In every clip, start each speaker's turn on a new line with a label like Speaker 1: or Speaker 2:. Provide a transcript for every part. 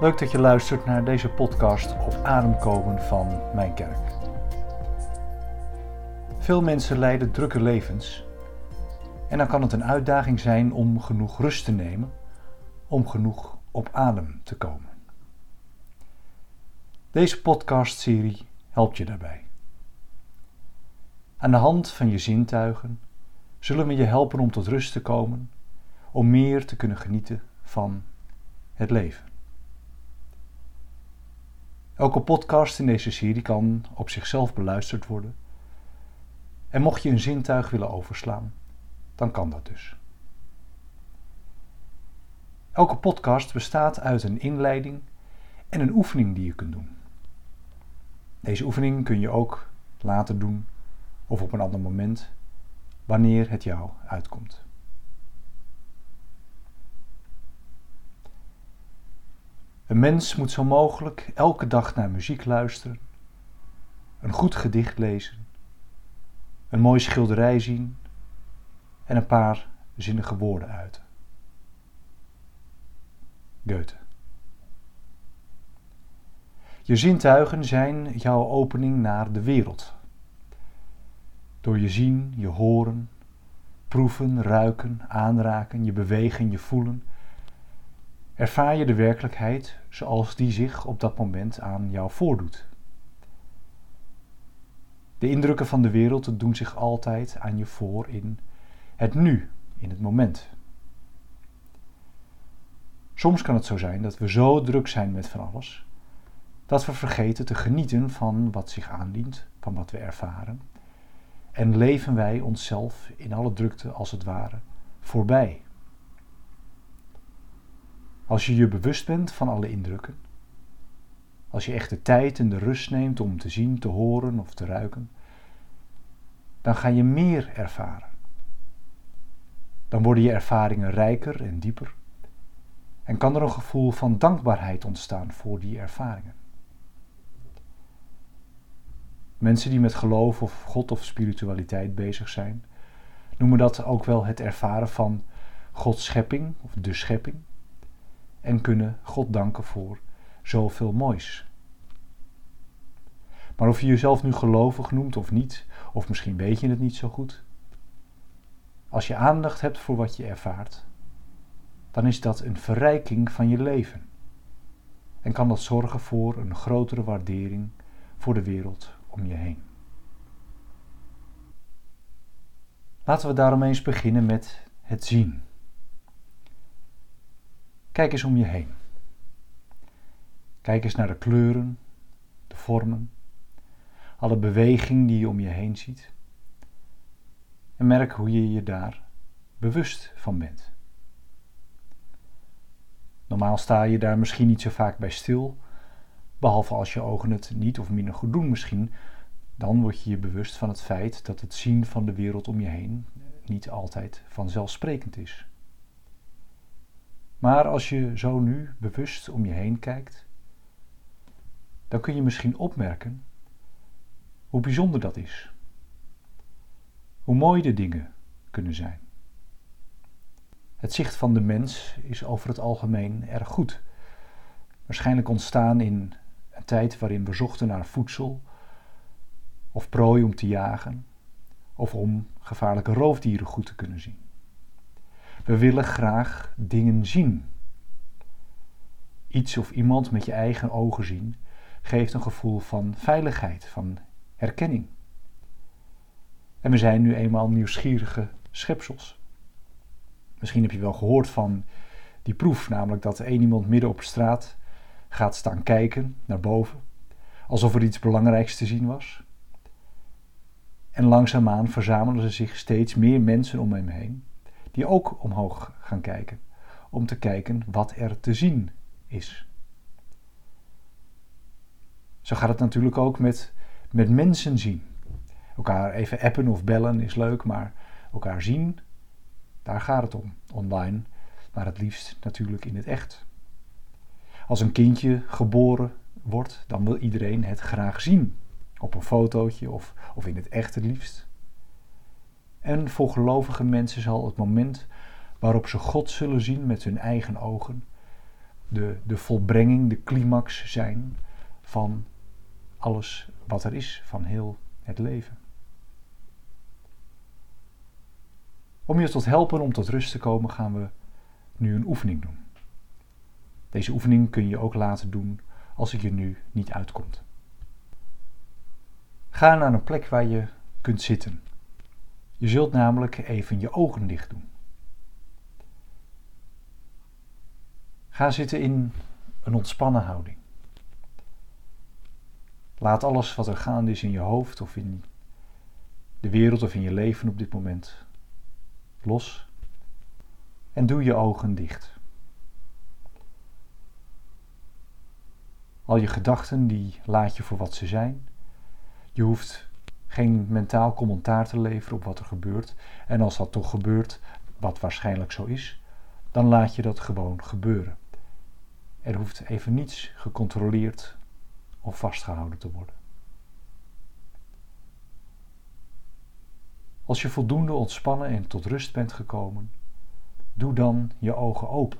Speaker 1: Leuk dat je luistert naar deze podcast op ademkomen van mijn kerk. Veel mensen leiden drukke levens en dan kan het een uitdaging zijn om genoeg rust te nemen, om genoeg op adem te komen. Deze podcastserie helpt je daarbij. Aan de hand van je zintuigen zullen we je helpen om tot rust te komen, om meer te kunnen genieten van het leven. Elke podcast in deze serie kan op zichzelf beluisterd worden. En mocht je een zintuig willen overslaan, dan kan dat dus. Elke podcast bestaat uit een inleiding en een oefening die je kunt doen. Deze oefening kun je ook later doen of op een ander moment, wanneer het jou uitkomt. Een mens moet zo mogelijk elke dag naar muziek luisteren, een goed gedicht lezen, een mooie schilderij zien en een paar zinnige woorden uiten. Goethe. Je zintuigen zijn jouw opening naar de wereld. Door je zien, je horen, proeven, ruiken, aanraken, je bewegen, je voelen, ervaar je de werkelijkheid zoals die zich op dat moment aan jou voordoet. De indrukken van de wereld doen zich altijd aan je voor in het nu, in het moment. Soms kan het zo zijn dat we zo druk zijn met van alles, dat we vergeten te genieten van wat zich aandient, van wat we ervaren, en leven wij onszelf in alle drukte als het ware voorbij. Als je je bewust bent van alle indrukken, als je echt de tijd en de rust neemt om te zien, te horen of te ruiken, dan ga je meer ervaren. Dan worden je ervaringen rijker en dieper en kan er een gevoel van dankbaarheid ontstaan voor die ervaringen. Mensen die met geloof of God of spiritualiteit bezig zijn, noemen dat ook wel het ervaren van Gods schepping of de schepping en kunnen God danken voor zoveel moois. Maar of je jezelf nu gelovig noemt of niet, of misschien weet je het niet zo goed, als je aandacht hebt voor wat je ervaart, dan is dat een verrijking van je leven en kan dat zorgen voor een grotere waardering voor de wereld om je heen. Laten we daarom eens beginnen met het zien. Kijk eens om je heen. Kijk eens naar de kleuren, de vormen, alle beweging die je om je heen ziet. En merk hoe je je daar bewust van bent. Normaal sta je daar misschien niet zo vaak bij stil, behalve als je ogen het niet of minder goed doen misschien. Dan word je je bewust van het feit dat het zien van de wereld om je heen niet altijd vanzelfsprekend is. Maar als je zo nu bewust om je heen kijkt, dan kun je misschien opmerken hoe bijzonder dat is. Hoe mooi de dingen kunnen zijn. Het zicht van de mens is over het algemeen erg goed. Waarschijnlijk ontstaan in een tijd waarin we zochten naar voedsel of prooi om te jagen of om gevaarlijke roofdieren goed te kunnen zien. We willen graag dingen zien. Iets of iemand met je eigen ogen zien geeft een gevoel van veiligheid, van herkenning. En we zijn nu eenmaal nieuwsgierige schepsels. Misschien heb je wel gehoord van die proef, namelijk dat één iemand midden op straat gaat staan kijken naar boven, alsof er iets belangrijks te zien was. En langzaamaan verzamelen ze zich steeds meer mensen om hem heen die ook omhoog gaan kijken, om te kijken wat er te zien is. Zo gaat het natuurlijk ook met, met mensen zien. Elkaar even appen of bellen is leuk, maar elkaar zien, daar gaat het om, online, maar het liefst natuurlijk in het echt. Als een kindje geboren wordt, dan wil iedereen het graag zien. Op een fotootje of, of in het echt het liefst. En voor gelovige mensen zal het moment waarop ze God zullen zien met hun eigen ogen de, de volbrenging, de climax zijn van alles wat er is, van heel het leven. Om je tot helpen om tot rust te komen, gaan we nu een oefening doen. Deze oefening kun je ook laten doen als het je nu niet uitkomt. Ga naar een plek waar je kunt zitten. Je zult namelijk even je ogen dicht doen. Ga zitten in een ontspannen houding. Laat alles wat er gaande is in je hoofd of in de wereld of in je leven op dit moment los. En doe je ogen dicht. Al je gedachten die laat je voor wat ze zijn. Je hoeft geen mentaal commentaar te leveren op wat er gebeurt. En als dat toch gebeurt, wat waarschijnlijk zo is, dan laat je dat gewoon gebeuren. Er hoeft even niets gecontroleerd of vastgehouden te worden. Als je voldoende ontspannen en tot rust bent gekomen, doe dan je ogen open.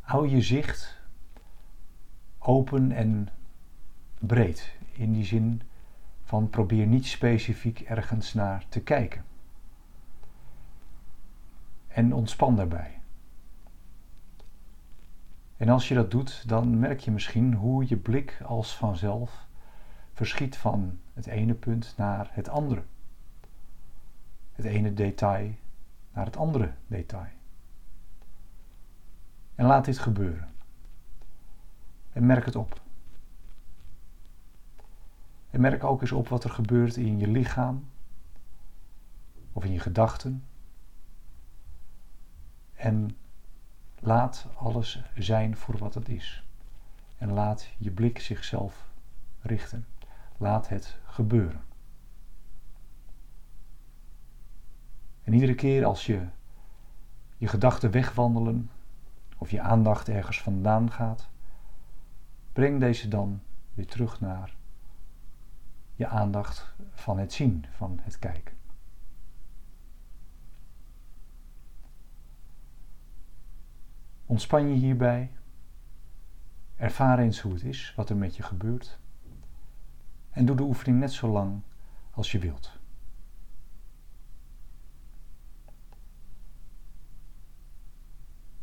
Speaker 1: Hou je zicht open en breed. In die zin van probeer niet specifiek ergens naar te kijken. En ontspan daarbij. En als je dat doet, dan merk je misschien hoe je blik als vanzelf verschiet van het ene punt naar het andere. Het ene detail naar het andere detail. En laat dit gebeuren. En merk het op. En merk ook eens op wat er gebeurt in je lichaam of in je gedachten. En laat alles zijn voor wat het is. En laat je blik zichzelf richten. Laat het gebeuren. En iedere keer als je je gedachten wegwandelen of je aandacht ergens vandaan gaat, breng deze dan weer terug naar je aandacht van het zien, van het kijken. Ontspan je hierbij. Ervaar eens hoe het is, wat er met je gebeurt. En doe de oefening net zo lang als je wilt.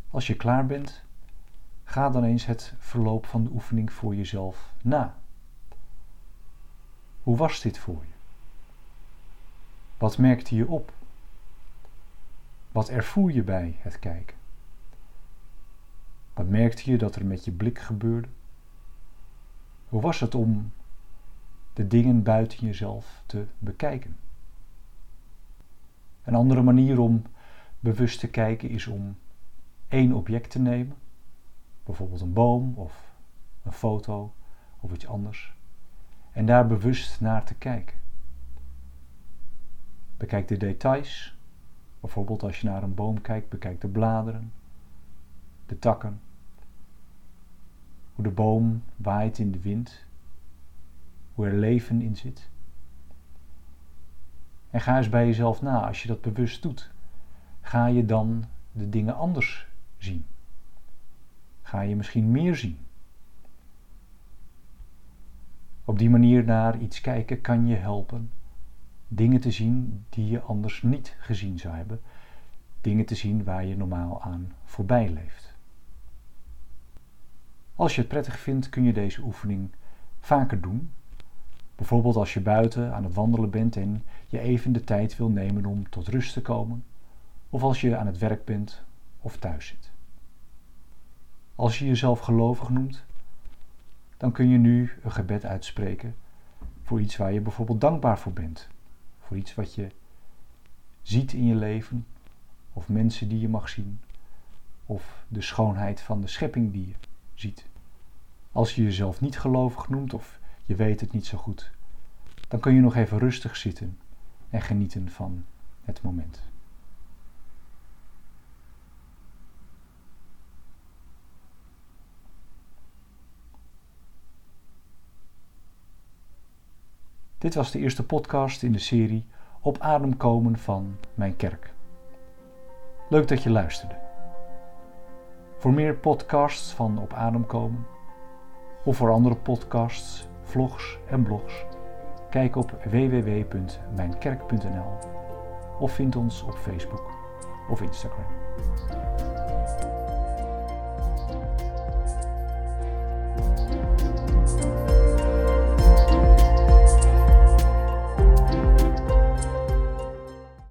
Speaker 1: Als je klaar bent, ga dan eens het verloop van de oefening voor jezelf na. Hoe was dit voor je? Wat merkte je op? Wat ervoer je bij het kijken? Wat merkte je dat er met je blik gebeurde? Hoe was het om de dingen buiten jezelf te bekijken? Een andere manier om bewust te kijken is om één object te nemen, bijvoorbeeld een boom of een foto of iets anders, en daar bewust naar te kijken. Bekijk de details, bijvoorbeeld als je naar een boom kijkt, bekijk de bladeren, de takken, hoe de boom waait in de wind, hoe er leven in zit. En ga eens bij jezelf na, als je dat bewust doet, ga je dan de dingen anders zien? Ga je misschien meer zien? Op die manier naar iets kijken kan je helpen dingen te zien die je anders niet gezien zou hebben, dingen te zien waar je normaal aan voorbij leeft. Als je het prettig vindt, kun je deze oefening vaker doen. Bijvoorbeeld als je buiten aan het wandelen bent en je even de tijd wil nemen om tot rust te komen, of als je aan het werk bent of thuis zit. Als je jezelf gelovig noemt, dan kun je nu een gebed uitspreken voor iets waar je bijvoorbeeld dankbaar voor bent. Voor iets wat je ziet in je leven, of mensen die je mag zien, of de schoonheid van de schepping die je ziet. Als je jezelf niet gelovig noemt of je weet het niet zo goed, dan kun je nog even rustig zitten en genieten van het moment. Dit was de eerste podcast in de serie Op adem komen van mijn kerk. Leuk dat je luisterde. Voor meer podcasts van Op Adem komen of voor andere podcasts, vlogs en blogs, kijk op www.mijnkerk.nl of vind ons op Facebook of Instagram.